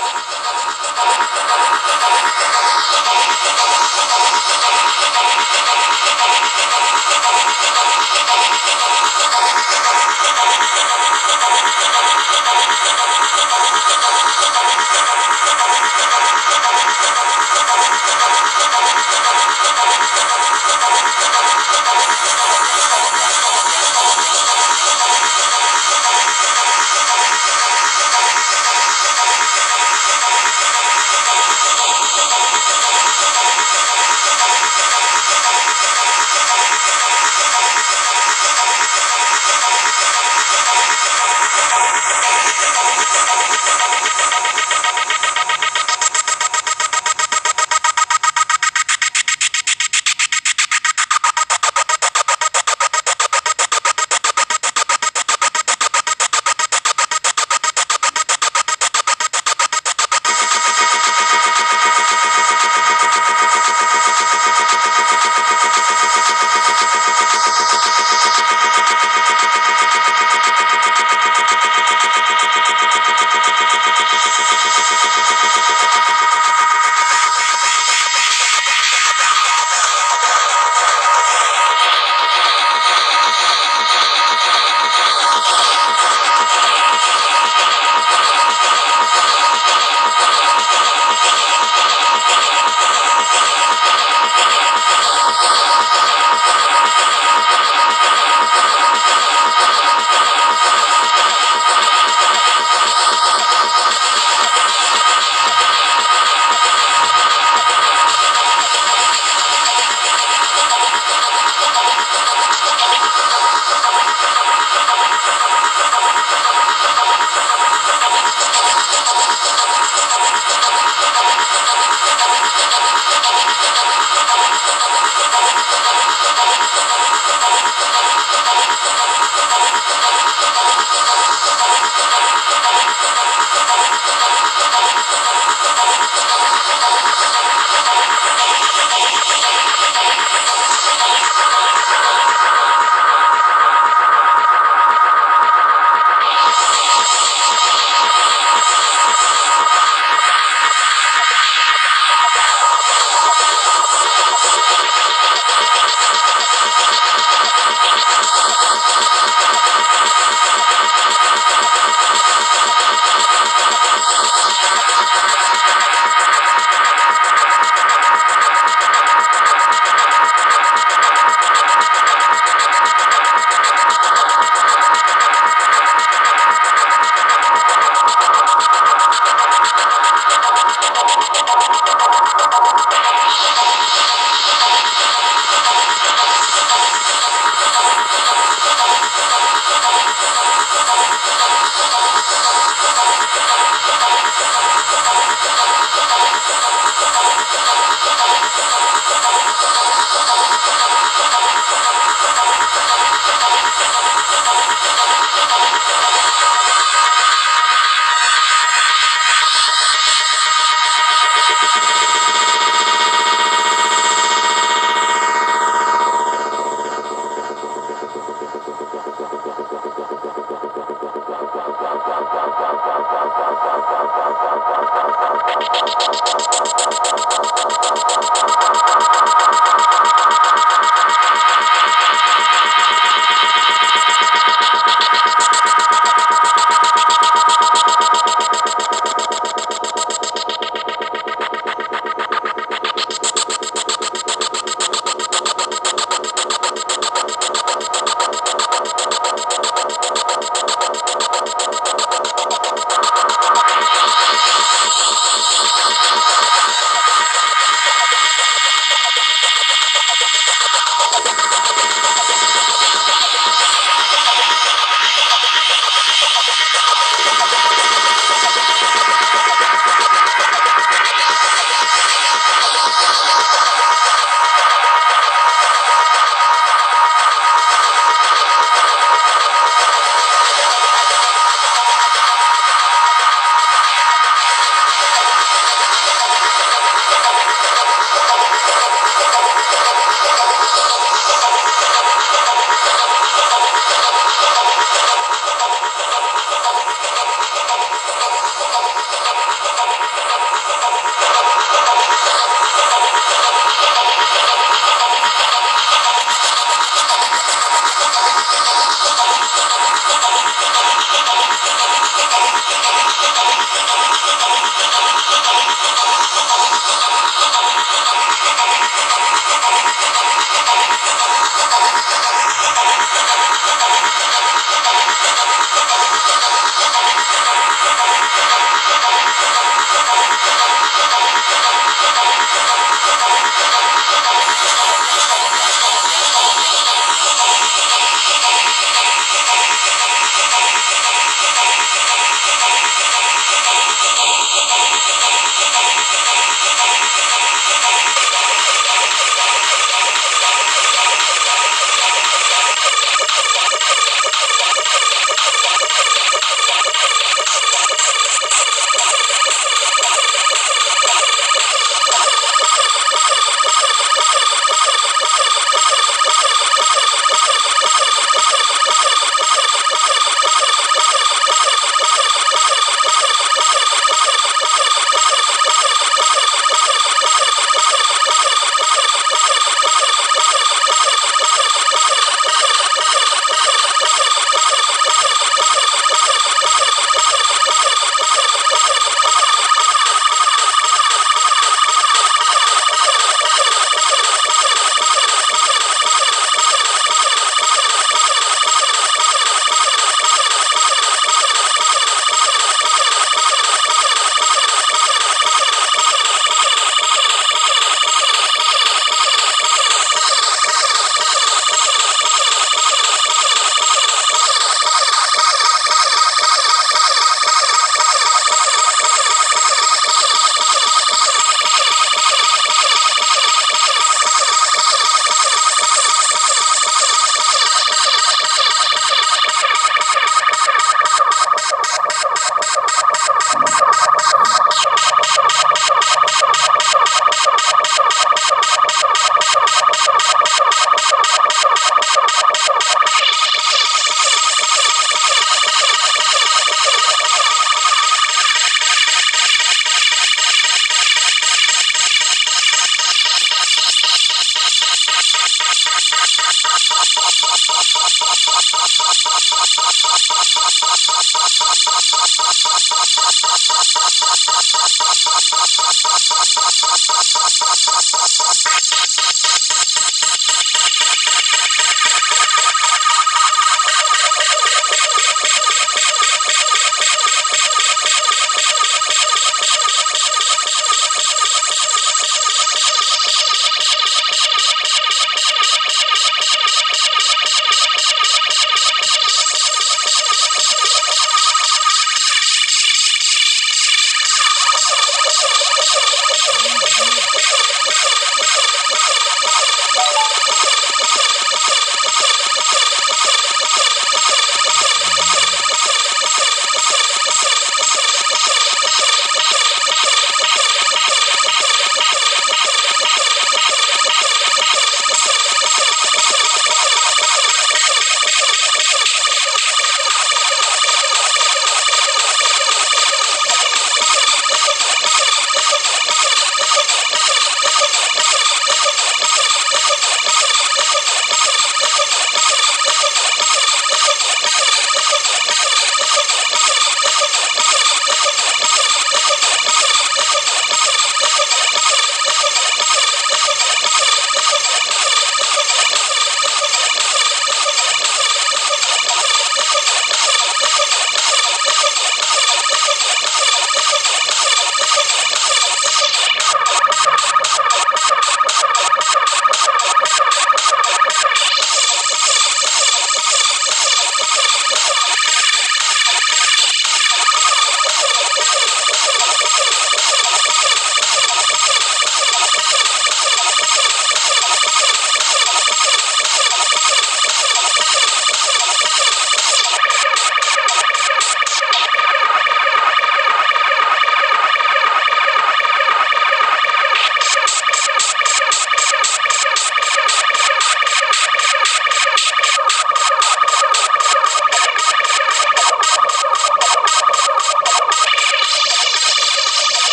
you